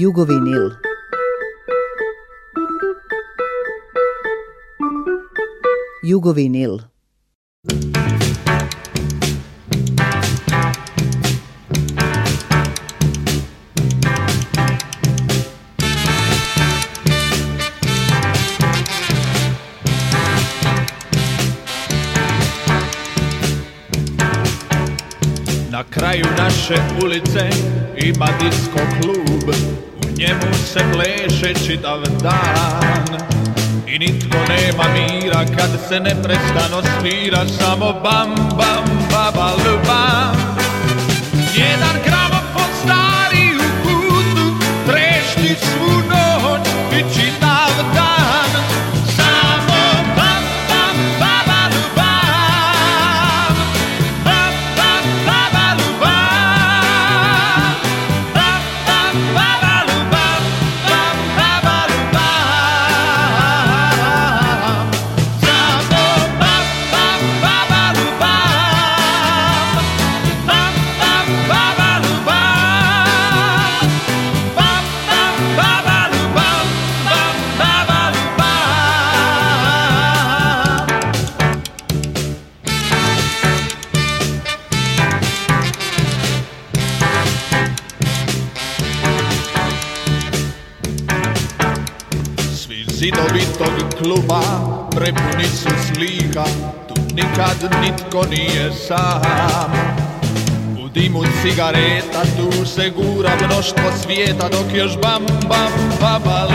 Jugovinil. Jugovinil. Na kraju naše ulice ima disko klub njemu se pleše čitav dan I nitko nema mira kad se neprestano svira Samo bam bam babalu bam Jedan gramofon stari u kutu Trešti svu noć i čita Pa, prepuni su slika Tu nikad nitko nije sam U dimu cigareta tu se gura mnoštvo svijeta Dok još bam bam bam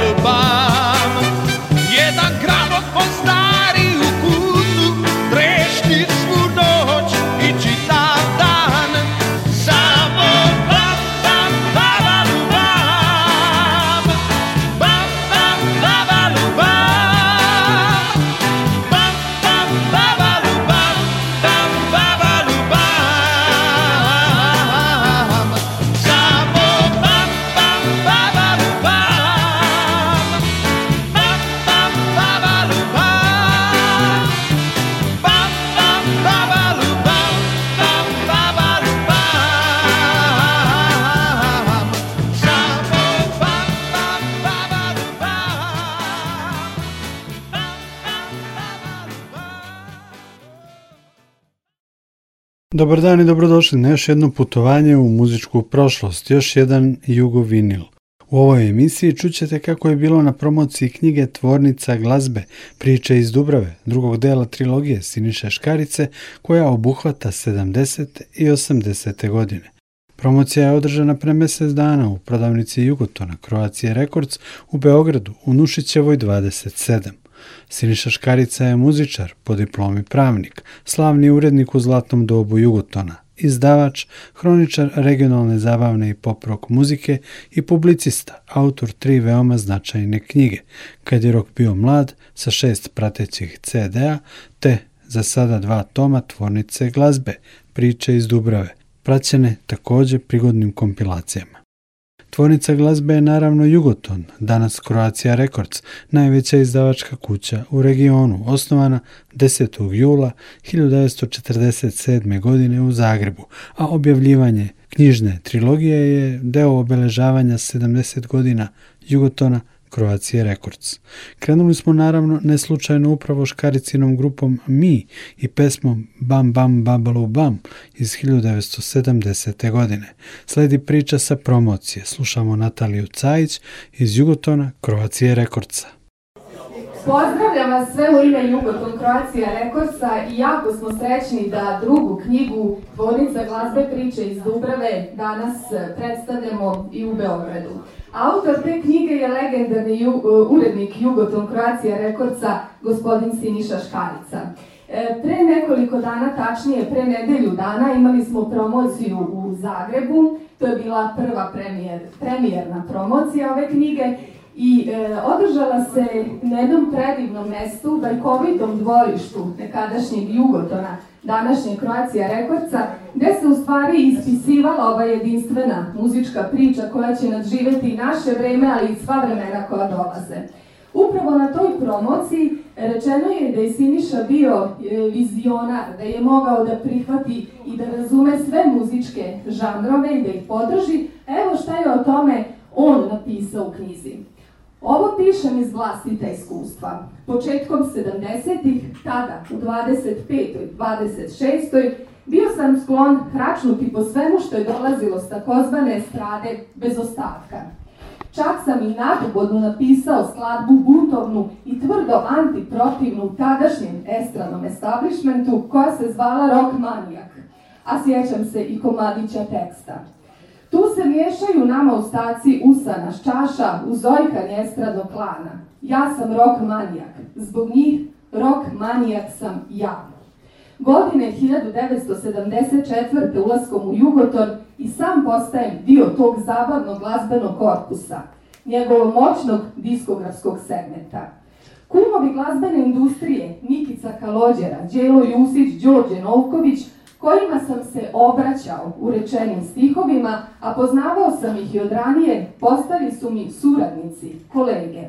Dobar dan i dobrodošli na još jedno putovanje u muzičku prošlost, još jedan Jugo vinil. U ovoj emisiji čućete kako je bilo na promociji knjige Tvornica glazbe, priče iz Dubrave, drugog dela trilogije Siniše Škarice, koja obuhvata 70. i 80. godine. Promocija je održana pre mjesec dana u prodavnici Jugotona Croatia Records u Beogradu u Nušićevoj 27. Siniša Škarica je muzičar, po diplomi pravnik, slavni urednik u zlatnom dobu Jugotona, izdavač, hroničar regionalne zabavne i pop rock muzike i publicista, autor tri veoma značajne knjige, Kad je rok bio mlad, sa šest pratećih CD-a, te za sada dva toma tvornice glazbe, priče iz Dubrave, praćene također prigodnim kompilacijama. Tvornica glazbe je naravno Jugoton, danas Croatia Records, najveća izdavačka kuća u regionu, osnovana 10. jula 1947. godine u Zagrebu, a objavljivanje knjižne trilogije je deo obeležavanja 70 godina Jugotona Croatia Records. Krenuli smo naravno neslučajno upravo škaricinom grupom Mi i pesmom Bam Bam Babalu Bam iz 1970. godine. Sledi priča sa promocije. Slušamo Nataliju Cajić iz Jugotona Croatia Rekordsa. Pozdravljam vas sve u ime Jugoton kroacija Rekordsa i jako smo srećni da drugu knjigu Tvornica glazbe priče iz Dubrave danas predstavljamo i u Beogradu. Autor te knjige je legendarni e, urednik Jugoton Kroacija Rekordca, gospodin Siniša Škarica. E, pre nekoliko dana, tačnije pre nedelju dana, imali smo promociju u Zagrebu. To je bila prva premijer, premijerna promocija ove knjige i e, održala se na jednom predivnom mestu, bajkovitom dvorištu nekadašnjeg Jugotona, današnje Kroacija Rekordca, gdje se u stvari ispisivala ova jedinstvena muzička priča koja će nadživjeti i naše vreme, ali i sva vremena koja dolaze. Upravo na toj promociji rečeno je da je Siniša bio e, vizionar, da je mogao da prihvati i da razume sve muzičke žanrove i da ih podrži. Evo šta je o tome on napisao u knjizi. Ovo pišem iz vlastita iskustva. Početkom 70-ih, tada u 25. 26. bio sam sklon hračnuti po svemu što je dolazilo s takozvane strade bez ostatka. Čak sam i nadugodno napisao skladbu buntovnu i tvrdo antiprotivnu tadašnjem estranom establishmentu koja se zvala Rock Manijak, a sjećam se i komadića teksta. Tu se miješaju nama ostaci usana, ščaša, uzojka njestradnog klana. Ja sam rok manijak, zbog njih rok manijak sam ja. Godine 1974. ulaskom u Jugoton i sam postajem dio tog zabavnog glazbenog korpusa, njegovog moćnog diskografskog segmenta. Kumovi glazbene industrije, Nikica Kalođera, Đelo Jusić, Đorđe Novković, kojima sam se obraćao u rečenim stihovima, a poznavao sam ih i od ranije, postali su mi suradnici, kolege.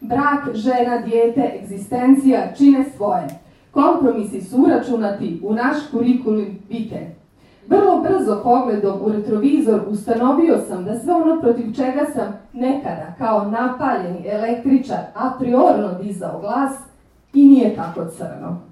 Brak, žena, dijete, egzistencija čine svoje. Kompromisi su uračunati u naš kurikulum vite. Vrlo brzo pogledom u retrovizor ustanovio sam da sve ono protiv čega sam nekada kao napaljeni električar a dizao glas i nije tako crno.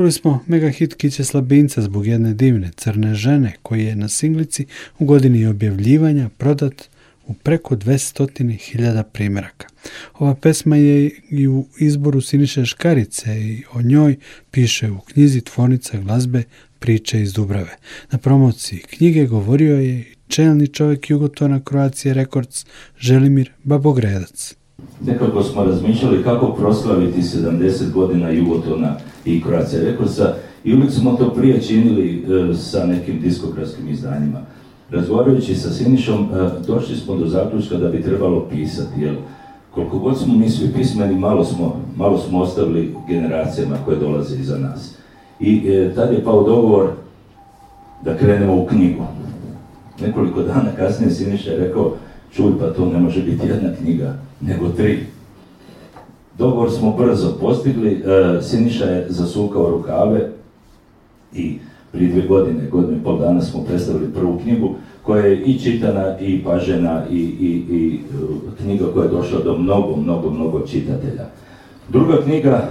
Čuli smo mega hit Kiće Slabinca zbog jedne divne crne žene koji je na singlici u godini objavljivanja prodat u preko 200.000 primjeraka. Ova pesma je i u izboru Siniše Škarice i o njoj piše u knjizi Tvornica glazbe priče iz Dubrave. Na promociji knjige govorio je čelni čovjek Jugotona Croatia Records Želimir Babogredac. Nekako smo razmišljali kako proslaviti 70 godina Jugotona i Croatia Recorsa i uvijek smo to prije činili e, sa nekim diskografskim izdanjima. Razgovarajući sa Sinišom, e, došli smo do zaključka da bi trebalo pisati, jel koliko god smo mi svi pismeni, malo smo, ostavili generacijama koje dolaze iza nas. I e, tad je pao dogovor da krenemo u knjigu. Nekoliko dana kasnije Siniša je rekao, čuj pa to ne može biti jedna knjiga, nego tri. Dogovor smo brzo postigli, e, Siniša je zasukao rukave i prije dvije godine, godinu i pol dana smo predstavili prvu knjigu koja je i čitana i pažena i, e, knjiga koja je došla do mnogo, mnogo, mnogo čitatelja. Druga knjiga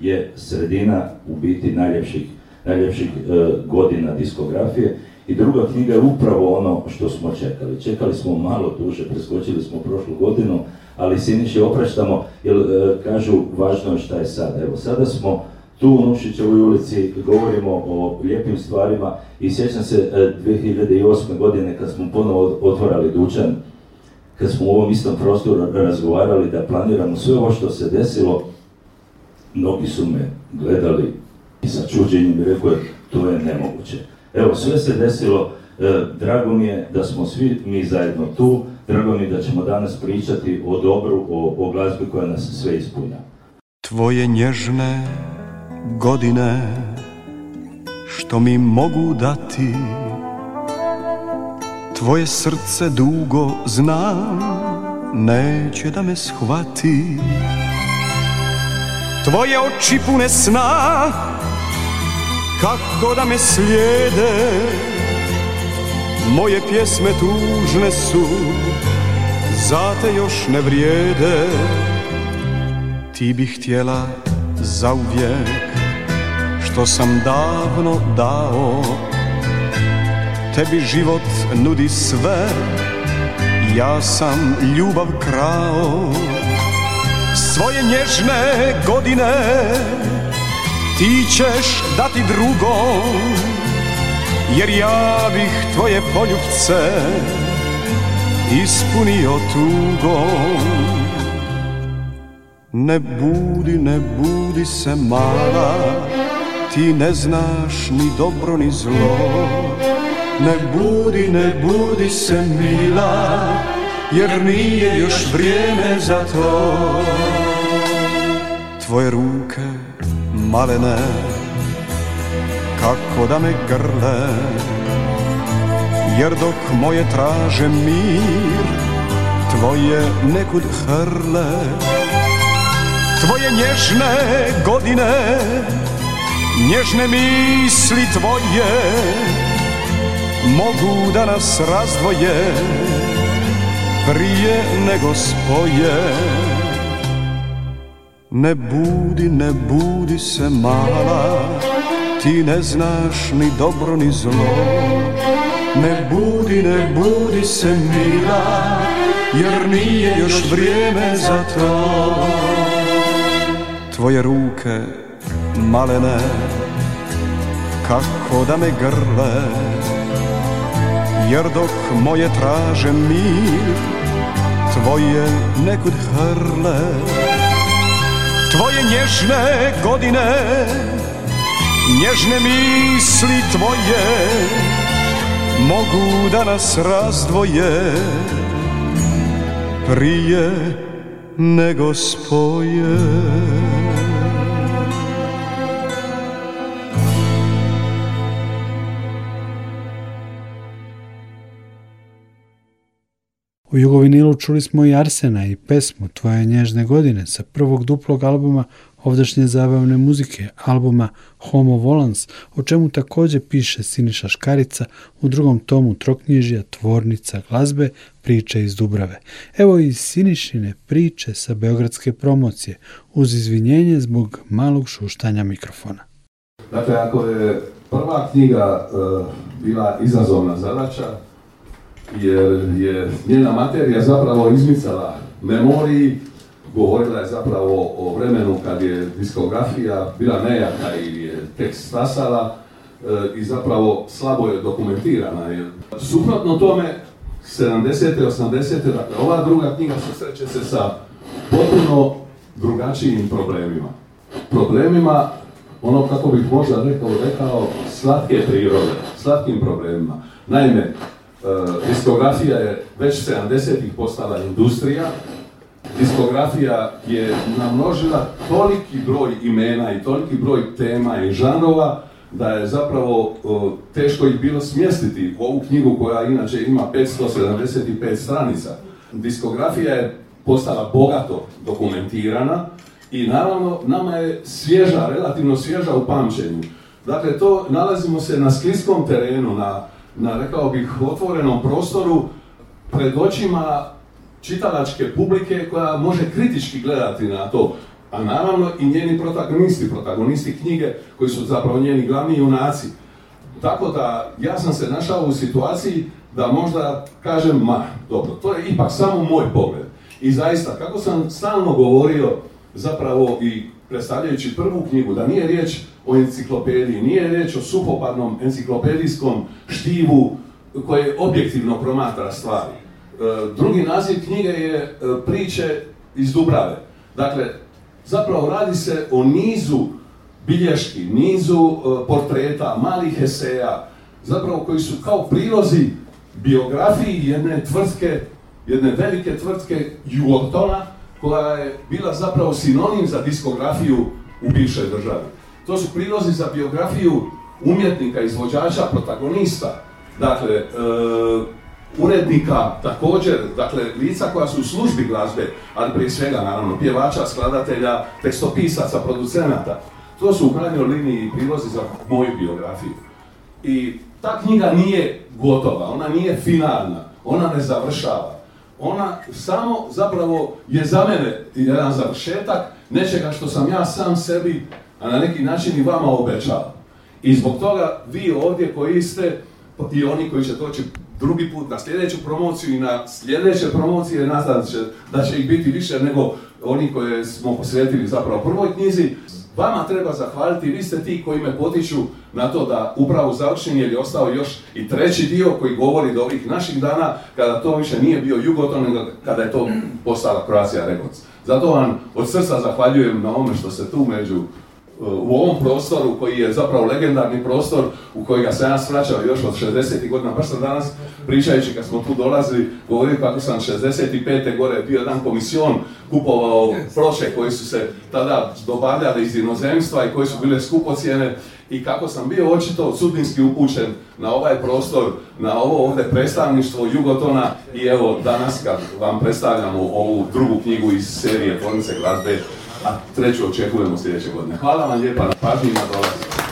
je sredina u biti najljepših, e, godina diskografije i druga knjiga je upravo ono što smo čekali. Čekali smo malo duže, preskočili smo prošlu godinu, ali Siniši opraštamo, jer e, kažu važno je šta je sada. Evo, sada smo tu u Nušićevoj ulici, govorimo o lijepim stvarima i sjećam se 2008. E, godine kad smo ponovo otvorali dućan, kad smo u ovom istom prostoru razgovarali da planiramo sve ovo što se desilo, mnogi su me gledali i sa čuđenjem i rekao je, to je nemoguće. Evo, sve se desilo, E, drago mi je da smo svi mi zajedno tu, drago mi je da ćemo danas pričati o dobru, o, o glazbi koja nas sve ispunja. Tvoje nježne godine što mi mogu dati Tvoje srce dugo znam, neće da me shvati Tvoje oči pune sna, kako da me slijede moje pjesme tužne su Za te još ne vrijede Ti bi htjela zauvijek Što sam davno dao Tebi život nudi sve Ja sam ljubav krao Svoje nježne godine Ti ćeš dati drugom jer ja bih tvoje poljubce ispunio tugom. Ne budi, ne budi se mala, ti ne znaš ni dobro ni zlo. Ne budi, ne budi se mila, jer nije još vrijeme za to. Tvoje ruke malene, kako da me grle Jer dok moje traže mir Tvoje nekud hrle Tvoje nježne godine Nježne misli tvoje Mogu da nas razdvoje Prije nego spoje Ne budi, ne budi se mala ti ne znaš ni dobro ni zlo Ne budi, ne budi se mila Jer nije još vrijeme za to Tvoje ruke malene Kako da me grle Jer dok moje traže mir Tvoje nekud hrle Tvoje nježne godine Nježne misli tvoje mogu da nas razdvoje prije nego spoje. U Jugovinilu čuli smo i Arsena i pesmu Tvoje nježne godine sa prvog duplog albuma ovdašnje zabavne muzike, albuma Homo Volans, o čemu također piše Siniša Škarica u drugom tomu Troknjižja, Tvornica, Glazbe, Priče iz Dubrave. Evo i Sinišine priče sa beogradske promocije, uz izvinjenje zbog malog šuštanja mikrofona. Dakle, ako je prva knjiga e, bila izazovna zadaća, jer je njena materija zapravo izmicala memoriji govorila je zapravo o vremenu kad je diskografija bila nejaka i je tekst stasala eh, i zapravo slabo je dokumentirana. Suprotno tome, 70. 80. dakle ova druga knjiga susreće se sa potpuno drugačijim problemima. Problemima, ono kako bih možda rekao, rekao slatke prirode, slatkim problemima. Naime, eh, diskografija je već 70 postala industrija, diskografija je namnožila toliki broj imena i toliki broj tema i žanova da je zapravo teško ih bilo smjestiti u ovu knjigu koja inače ima 575 stranica. Diskografija je postala bogato dokumentirana i naravno nama je svježa, relativno svježa u pamćenju. Dakle, to nalazimo se na skliskom terenu, na, na rekao bih, otvorenom prostoru pred očima čitalačke publike koja može kritički gledati na to. A naravno i njeni protagonisti, protagonisti knjige koji su zapravo njeni glavni junaci. Tako da ja sam se našao u situaciji da možda kažem, ma, dobro, to je ipak samo moj pogled. I zaista, kako sam stalno govorio, zapravo i predstavljajući prvu knjigu, da nije riječ o enciklopediji, nije riječ o suhoparnom enciklopedijskom štivu koje objektivno promatra stvari. E, drugi naziv knjige je e, priče iz Dubrave. Dakle, zapravo radi se o nizu bilješki, nizu e, portreta, malih eseja, zapravo koji su kao prilozi biografiji jedne tvrtke, jedne velike tvrtke Jugotona, koja je bila zapravo sinonim za diskografiju u bivšoj državi. To su prilozi za biografiju umjetnika, izvođača, protagonista. Dakle, urednika, također, dakle, lica koja su u službi glazbe, ali prije svega, naravno, pjevača, skladatelja, tekstopisaca, producenata. To su u krajnjoj liniji prilozi za moju biografiju. I ta knjiga nije gotova, ona nije finalna, ona ne završava. Ona samo zapravo je za mene jedan završetak nečega što sam ja sam sebi, a na neki način i vama obećao. I zbog toga vi ovdje koji ste i oni koji će doći drugi put na sljedeću promociju i na sljedeće promocije nazad, da će ih biti više nego oni koje smo posvetili zapravo prvoj knjizi. Vama treba zahvaliti, vi ste ti koji me potiču na to da upravo završim jer je ostao još i treći dio koji govori do ovih naših dana kada to više nije bio Jugoton nego kada je to postala Croatia Records. Zato vam od srca zahvaljujem na ome što se tu među u ovom prostoru koji je zapravo legendarni prostor u kojega sam ja svraćao još od 60. godina, baš sam danas pričajući kad smo tu dolazili, govorio kako sam 65. gore bio jedan komision, kupovao proše koji su se tada dobavljali iz inozemstva i koji su bile skupocjene i kako sam bio očito sudbinski upućen na ovaj prostor, na ovo ovdje predstavništvo Jugotona i evo danas kad vam predstavljamo ovu drugu knjigu iz serije Tvornice glazbe a treću očekujemo sljedeće godine. Hvala vam lijepa na pažnji i na dolazi.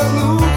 a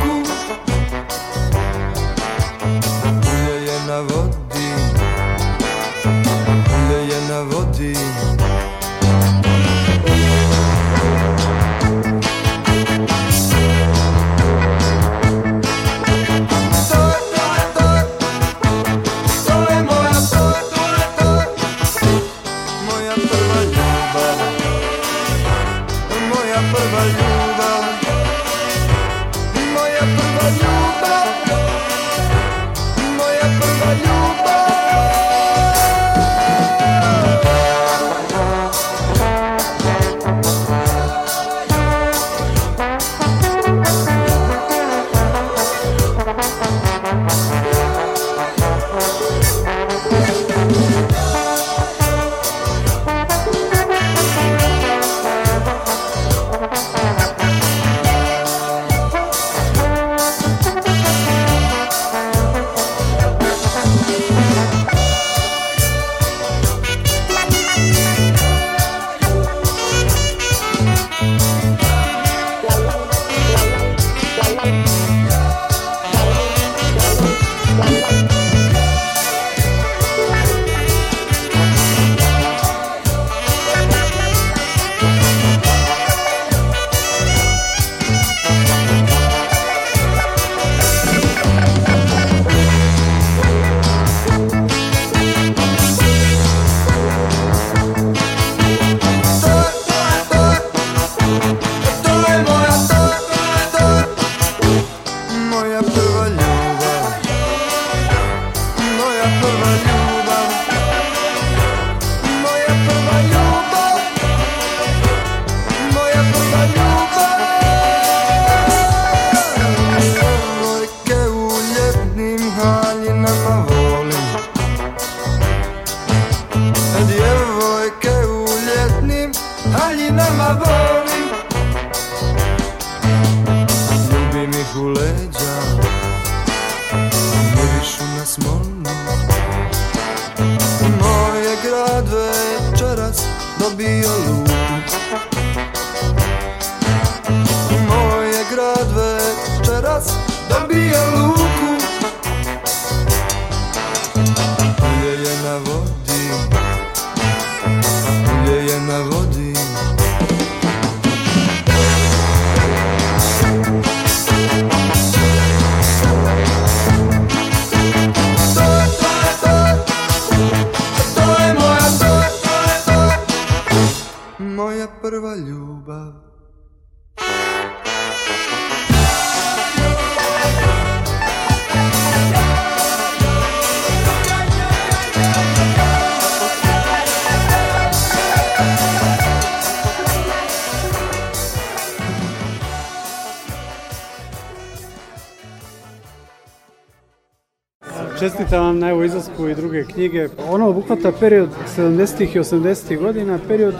i druge knjige. Ono obuhvata period 70. i 80. godina, period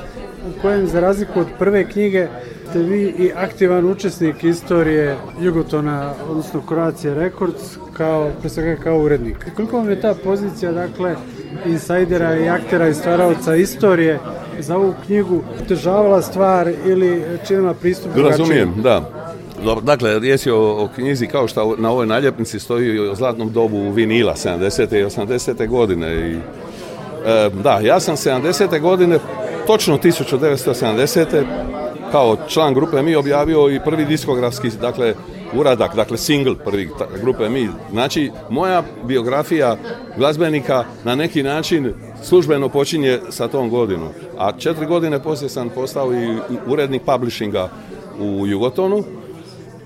u kojem za razliku od prve knjige ste vi i aktivan učesnik istorije Jugotona, odnosno Croatia Records, kao, pre kao urednik. Koliko vam je ta pozicija, dakle, insajdera i aktera i stvaravca istorije za ovu knjigu težavala stvar ili činila pristup Razumijem, da. Dobro, dakle, riječ je o, knjizi kao što na ovoj naljepnici stoji o zlatnom dobu vinila 70. i 80. godine. I, e, da, ja sam 70. godine, točno 1970. kao član grupe Mi objavio i prvi diskografski, dakle, uradak, dakle single prvi ta, grupe Mi. Znači, moja biografija glazbenika na neki način službeno počinje sa tom godinom. A četiri godine poslije sam postao i urednik publishinga u Jugotonu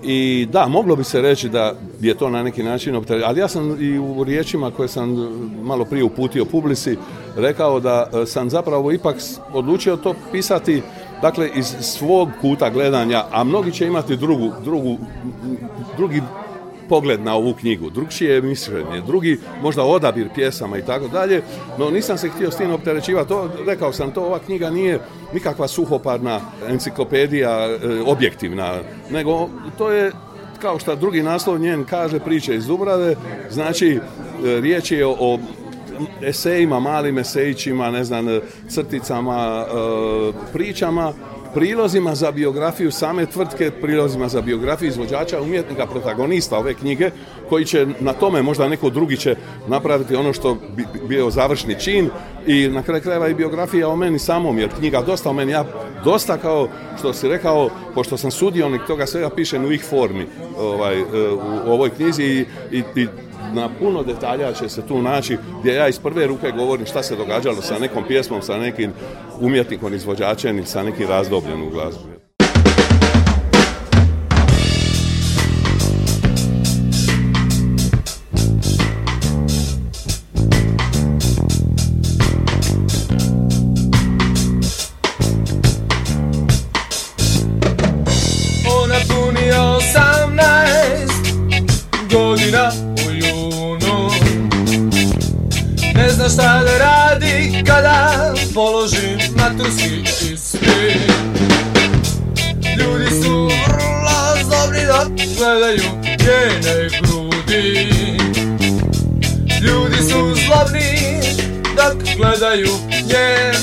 i da, moglo bi se reći da je to na neki način ali ja sam i u riječima koje sam e, malo prije uputio publici rekao da e, sam zapravo ipak odlučio to pisati dakle iz svog kuta gledanja, a mnogi će imati drugu, drugu drugi pogled na ovu knjigu, je mišljenje, drugi možda odabir pjesama i tako dalje, no nisam se htio s tim opterećivati, to, rekao sam to, ova knjiga nije nikakva suhoparna enciklopedija e, objektivna, nego to je kao što drugi naslov njen kaže priče iz Dubrave, znači e, riječ je o, esejima, malim esejićima, ne znam, crticama, e, pričama prilozima za biografiju same tvrtke, prilozima za biografiju izvođača, umjetnika, protagonista ove knjige, koji će na tome, možda neko drugi će napraviti ono što bi bio završni čin i na kraju krajeva i biografija o meni samom, jer knjiga dosta o meni, ja dosta kao što si rekao, pošto sam sudionik toga svega pišem u ih formi ovaj, e, u ovoj knjizi i, i na puno detalja će se tu naći gdje ja iz prve ruke govorim šta se događalo sa nekom pjesmom, sa nekim umjetnikom, izvođačem i sa nekim razdobljem u glazbi. мысли и Люди с ура завредят, задают денег груди Люди с узловни, так гладают, нет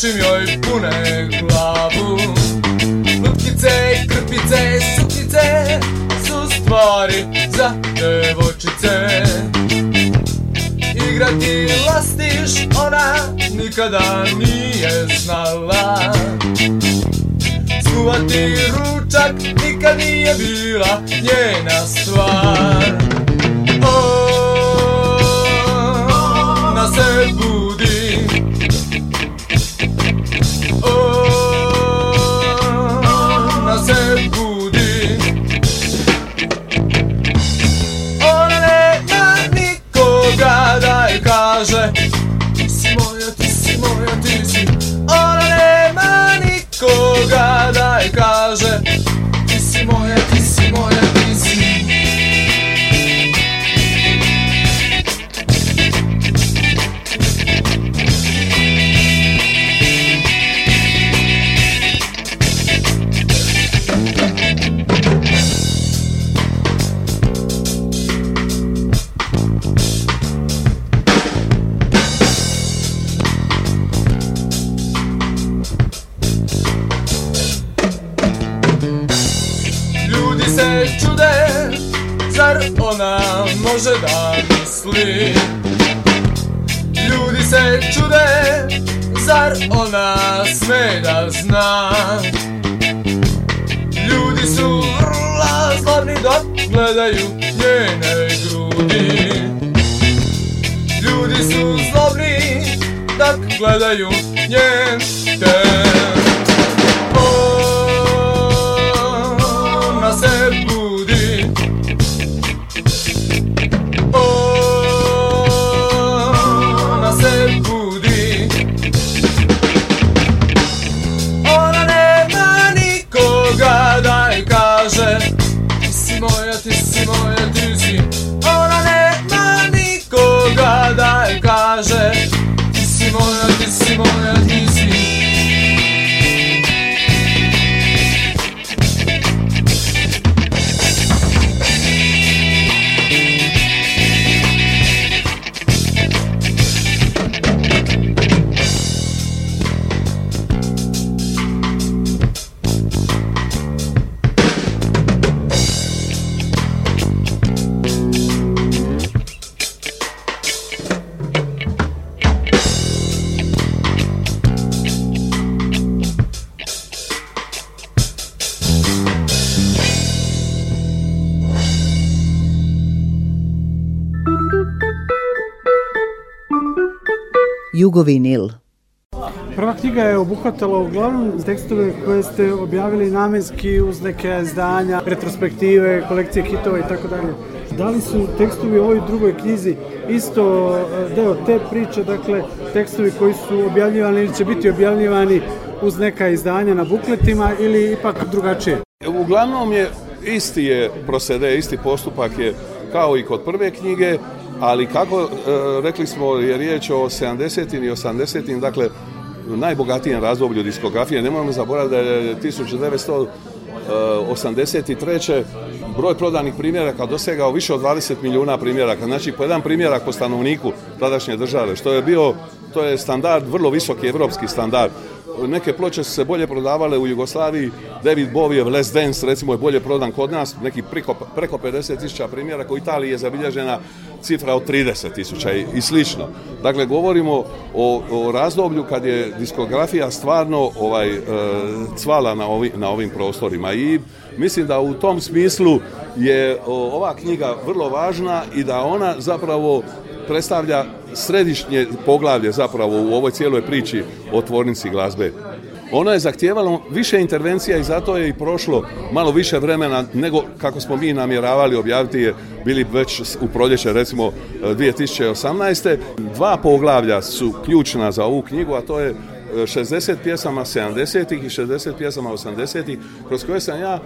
Čim joj pune glavu Lutkice, krpice, sukice su stvari za devočice Igrati lastiš ona nikada nije znala Skuvati ručak nikad nije bila njena stvar vinil. Prva knjiga je obuhvatala uglavnom tekstove koje ste objavili namenski uz neke zdanja, retrospektive, kolekcije hitova i tako dalje. Da li su tekstovi u ovoj drugoj knjizi isto eh, deo te priče, dakle tekstovi koji su objavljivani ili će biti objavljivani uz neka izdanja na bukletima ili ipak drugačije? Uglavnom je isti je prosede, isti postupak je kao i kod prve knjige, ali kako e, rekli smo je riječ o 70. i 80. dakle najbogatijem razdoblju diskografije. Nemojmo zaboraviti da je 1983. E, broj prodanih primjeraka dosegao više od 20 milijuna primjeraka. Znači po jedan primjerak po stanovniku tadašnje države, što je bio, to je standard, vrlo visoki evropski standard neke ploče su se bolje prodavale u Jugoslaviji, David Bovijev Les Dance recimo je bolje prodan kod nas, neki preko, preko 50 tisuća primjera u Italiji je zabilježena cifra od 30 tisuća i, slično. Dakle, govorimo o, razdoblju kad je diskografija stvarno ovaj, e, cvala na, ovim prostorima i mislim da u tom smislu je ova knjiga vrlo važna i da ona zapravo predstavlja središnje poglavlje zapravo u ovoj cijeloj priči o tvornici glazbe. Ona je zahtijevalo više intervencija i zato je i prošlo malo više vremena nego kako smo mi namjeravali objaviti je bili već u proljeće recimo 2018. E, Dva poglavlja su ključna za ovu knjigu, a to je 60 e, pjesama 70-ih i 60 pjesama 80-ih, kroz koje sam ja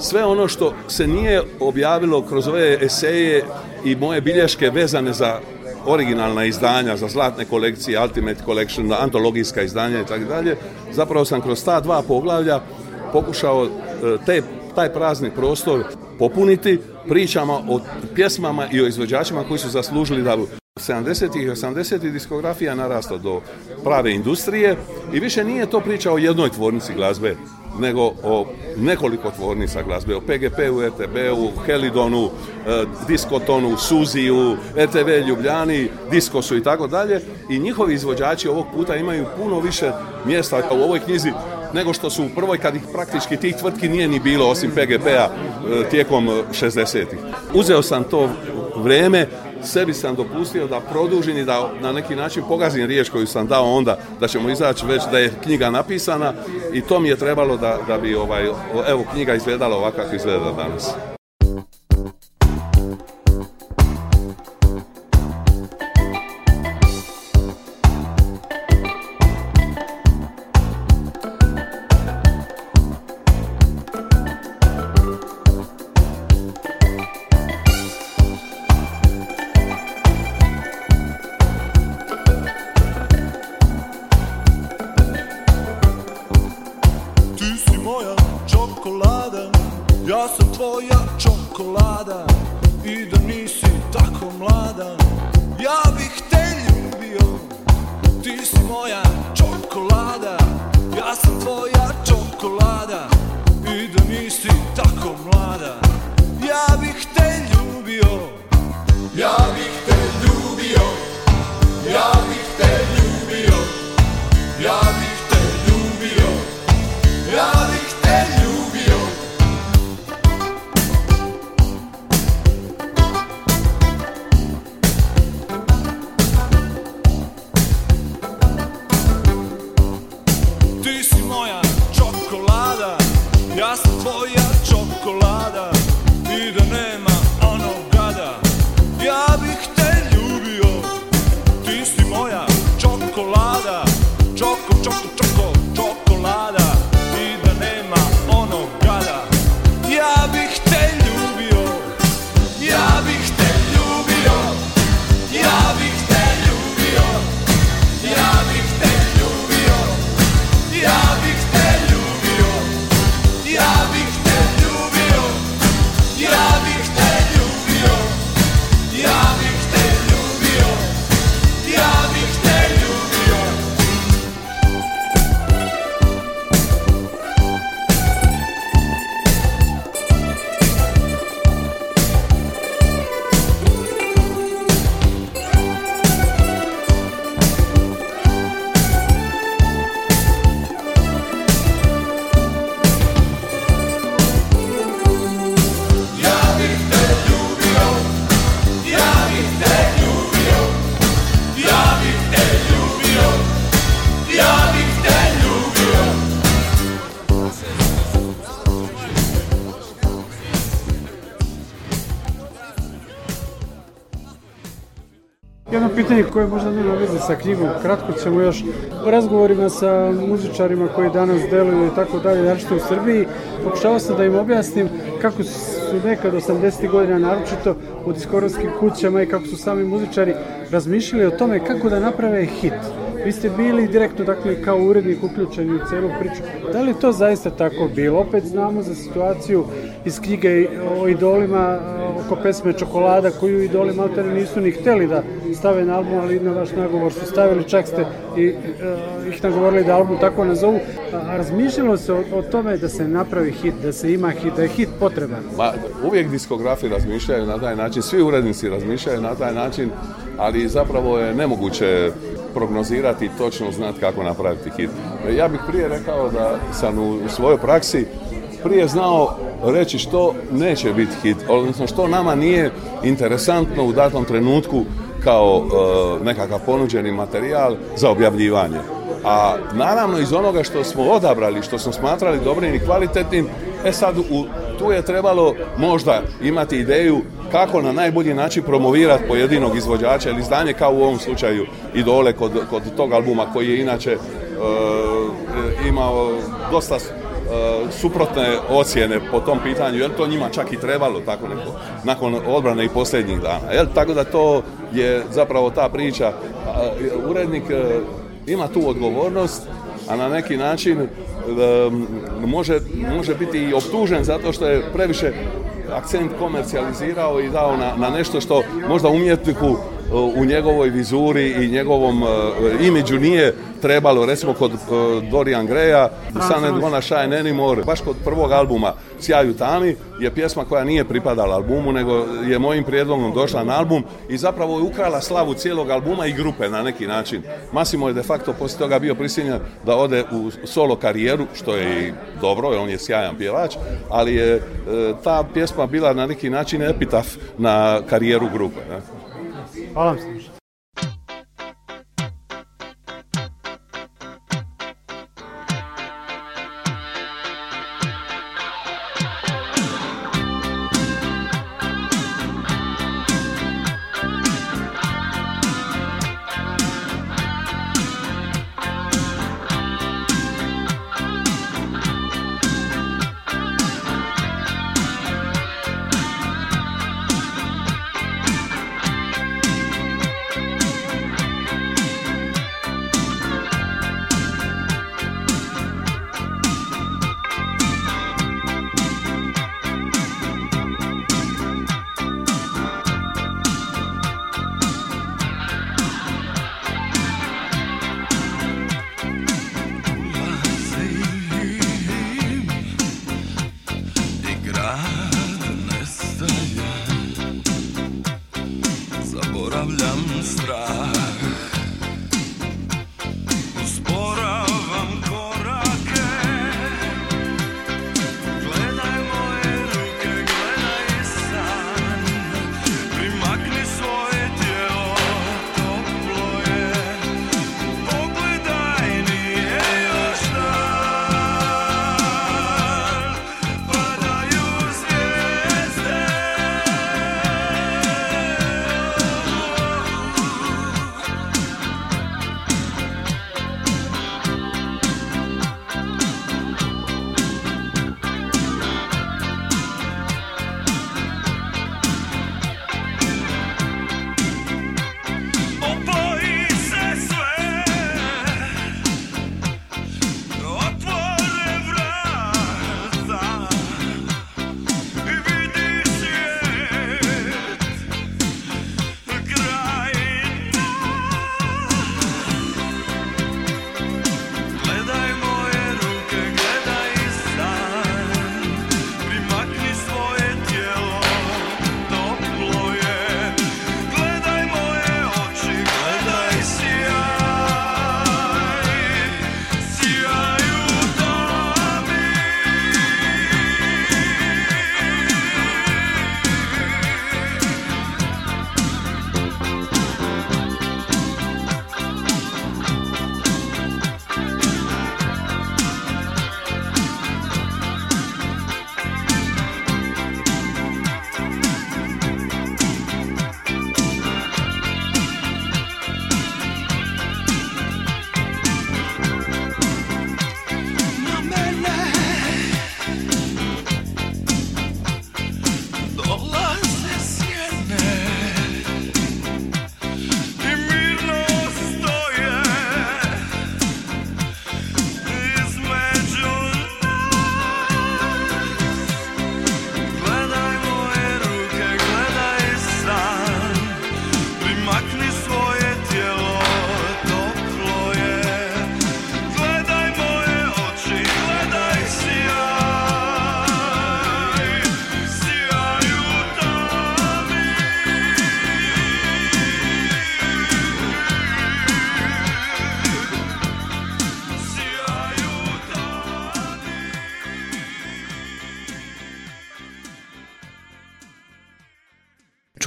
sve ono što se nije objavilo kroz ove eseje i moje bilješke vezane za originalna izdanja za zlatne kolekcije, Ultimate Collection, antologijska izdanja i tako dalje, zapravo sam kroz ta dva poglavlja pokušao e, te, taj prazni prostor popuniti pričama o pjesmama i o izvođačima koji su zaslužili da 70 i 80 diskografija narasta do prave industrije i više nije to priča o jednoj tvornici glazbe nego o nekoliko tvornica glazbe, o PGP-u, rtb u Helidonu, e, Diskotonu, Suziju, RTV Ljubljani, Diskosu i tako dalje i njihovi izvođači ovog puta imaju puno više mjesta u ovoj knjizi nego što su u prvoj kad ih praktički tih tvrtki nije ni bilo osim PGP-a e, tijekom 60-ih. Uzeo sam to vrijeme sebi sam dopustio da produžim i da na neki način pogazim riječ koju sam dao onda, da ćemo izaći već da je knjiga napisana i to mi je trebalo da, da bi ovaj, evo knjiga izgledala ovako kako izgleda danas. koje možda nema veze sa knjigom, kratko ćemo još u razgovorima sa muzičarima koji danas deluju i tako dalje, naročito u Srbiji, pokušavao sam da im objasnim kako su nekad 80. godina naročito u diskorovskim kućama i kako su sami muzičari razmišljali o tome kako da naprave hit vi ste bili direktno, dakle, kao urednik uključeni u celu priču. Da li to zaista tako bilo? Opet znamo za situaciju iz knjige o idolima oko pesme Čokolada koju idoli maltene nisu ni hteli da stave na album, ali na vaš nagovor su stavili, čak ste i, eh, ih nagovorili da album tako nazovu. A, razmišljalo se o, o, tome da se napravi hit, da se ima hit, da je hit potreban? Ma, uvijek diskografi razmišljaju na taj način, svi urednici razmišljaju na taj način, ali zapravo je nemoguće prognozirati i točno znati kako napraviti hit. Ja bih prije rekao da sam u svojoj praksi prije znao reći što neće biti hit, odnosno što nama nije interesantno u datom trenutku kao e, nekakav ponuđeni materijal za objavljivanje. A naravno iz onoga što smo odabrali, što smo smatrali dobrim i kvalitetnim, e sad tu je trebalo možda imati ideju kako na najbolji način promovirati pojedinog izvođača ili izdanje kao u ovom slučaju i dole kod, kod tog albuma koji je inače e, imao dosta e, suprotne ocjene po tom pitanju jer to njima čak i trebalo tako neko, nakon odbrane i posljednjih dana jel tako da to je zapravo ta priča urednik e, ima tu odgovornost a na neki način može, može biti i optužen zato što je previše akcent komercijalizirao i dao na, na nešto što možda umjetniku u njegovoj vizuri i njegovom uh, imidžu nije trebalo, recimo kod uh, Dorian Greja, Sun and Gonna Shine Anymore, baš kod prvog albuma Sjaju Tami je pjesma koja nije pripadala albumu, nego je mojim prijedlogom došla na album i zapravo je ukrala slavu cijelog albuma i grupe na neki način. Masimo je de facto poslije toga bio prisiljen da ode u solo karijeru, što je i dobro, jer on je sjajan pjevač, ali je e, ta pjesma bila na neki način epitaf na karijeru grupe. Ne? Tamam.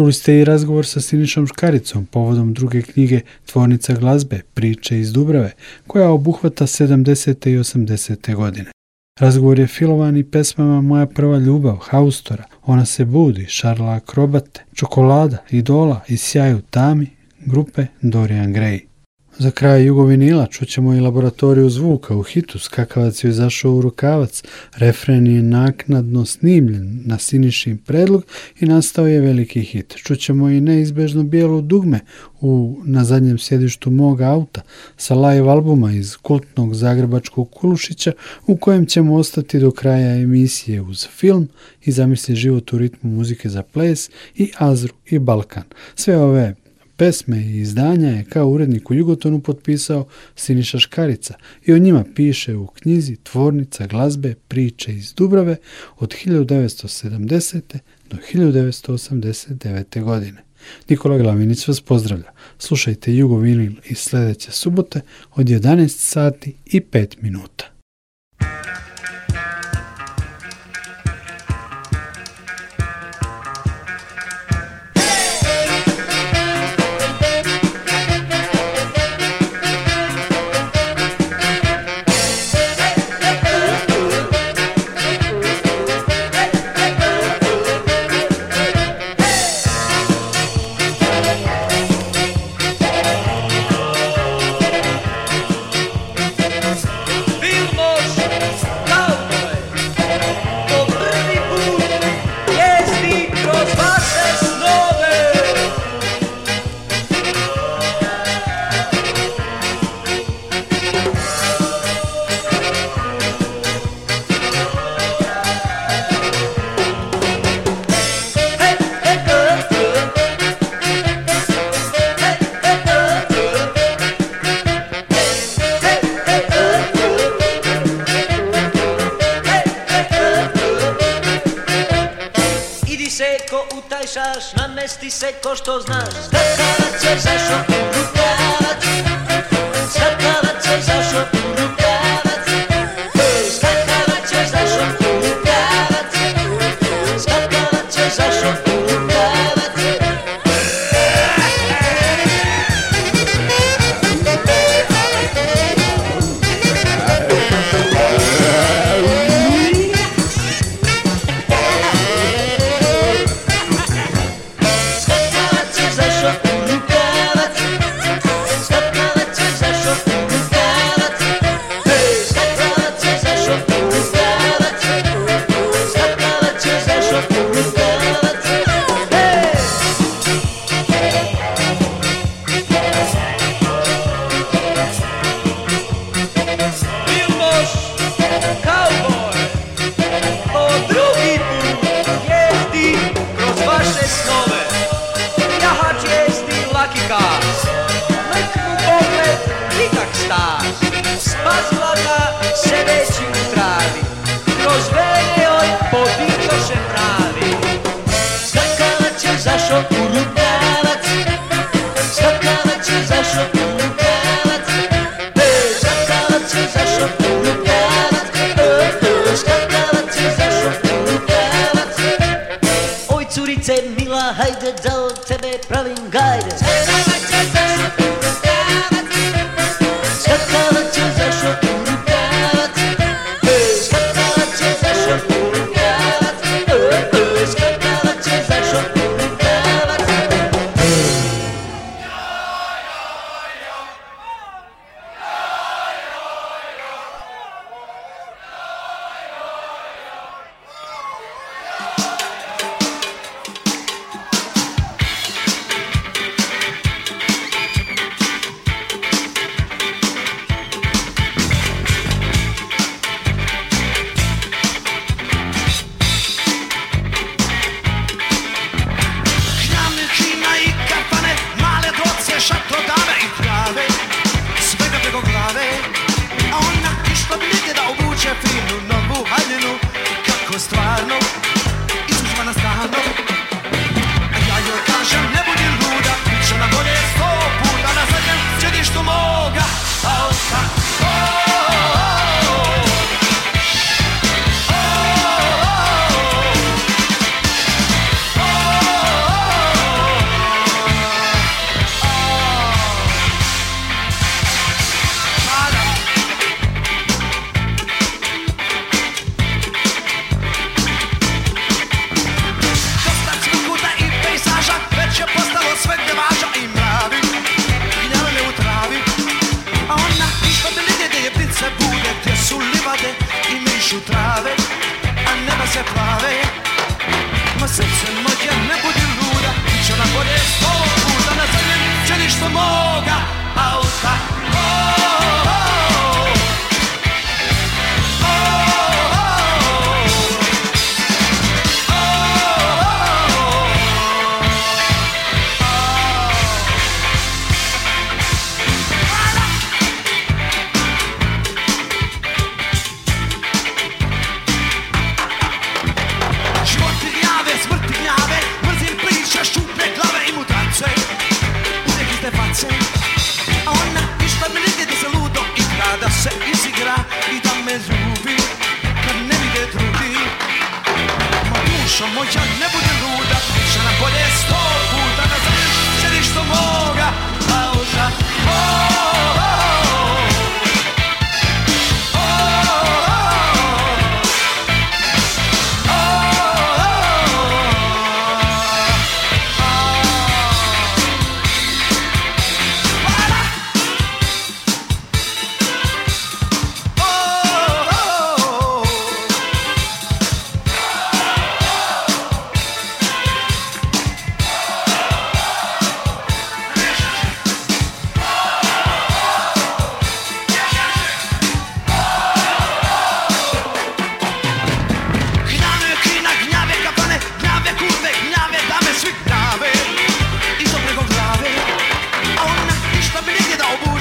Čuli ste i razgovor sa Sinišom Škaricom povodom druge knjige Tvornica glazbe, priče iz Dubrave, koja obuhvata 70. i 80. godine. Razgovor je filovan i pesmama Moja prva ljubav, Haustora, Ona se budi, Šarla Akrobate, Čokolada, Idola i Sjaju Tami, grupe Dorian Gray. Za kraj jugovinila čućemo i laboratoriju zvuka u hitu, skakavac je izašao u rukavac, refren je naknadno snimljen na sinišim predlog i nastao je veliki hit. Čućemo i neizbežno bijelo dugme u, na zadnjem sjedištu moga auta sa live albuma iz kultnog zagrebačkog Kulušića u kojem ćemo ostati do kraja emisije uz film i zamisli život u ritmu muzike za ples i Azru i Balkan. Sve ove Pesme i izdanja je kao urednik u Jugotonu potpisao Siniša Škarica i o njima piše u knjizi Tvornica glazbe priče iz Dubrave od 1970. do 1989. godine. Nikola Glavinić vas pozdravlja. Slušajte Jugovinil i sljedeće subote od 11 sati i 5 minuta. to što znaš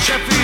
Jeffrey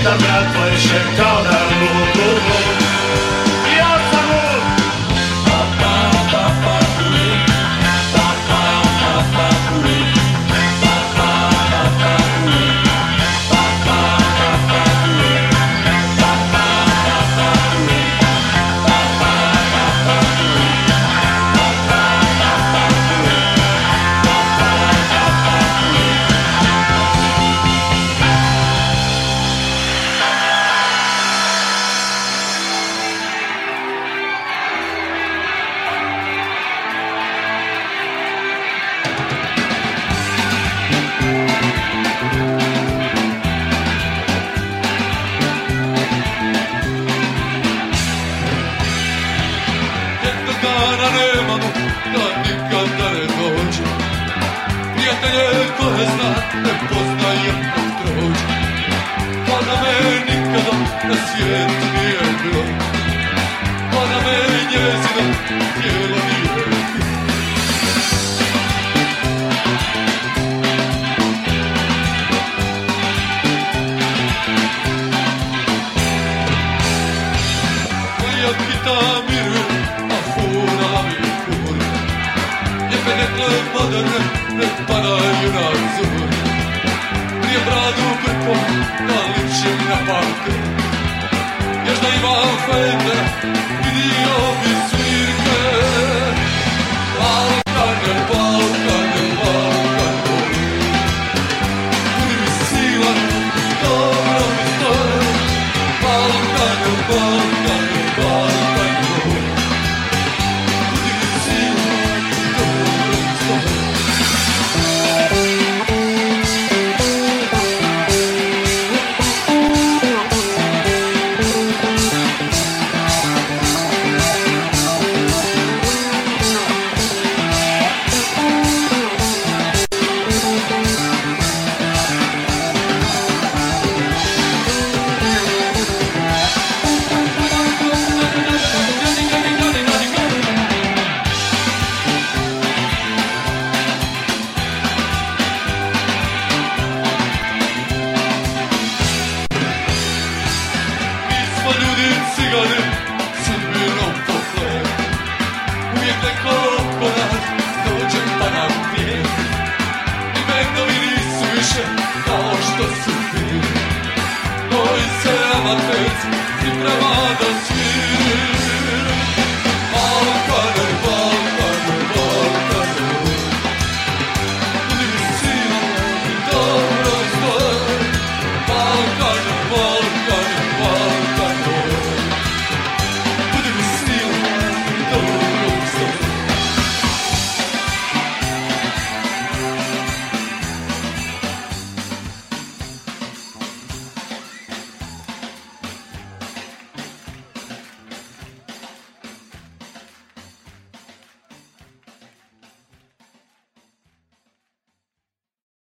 i brat, twoje się kolan, bu, bu,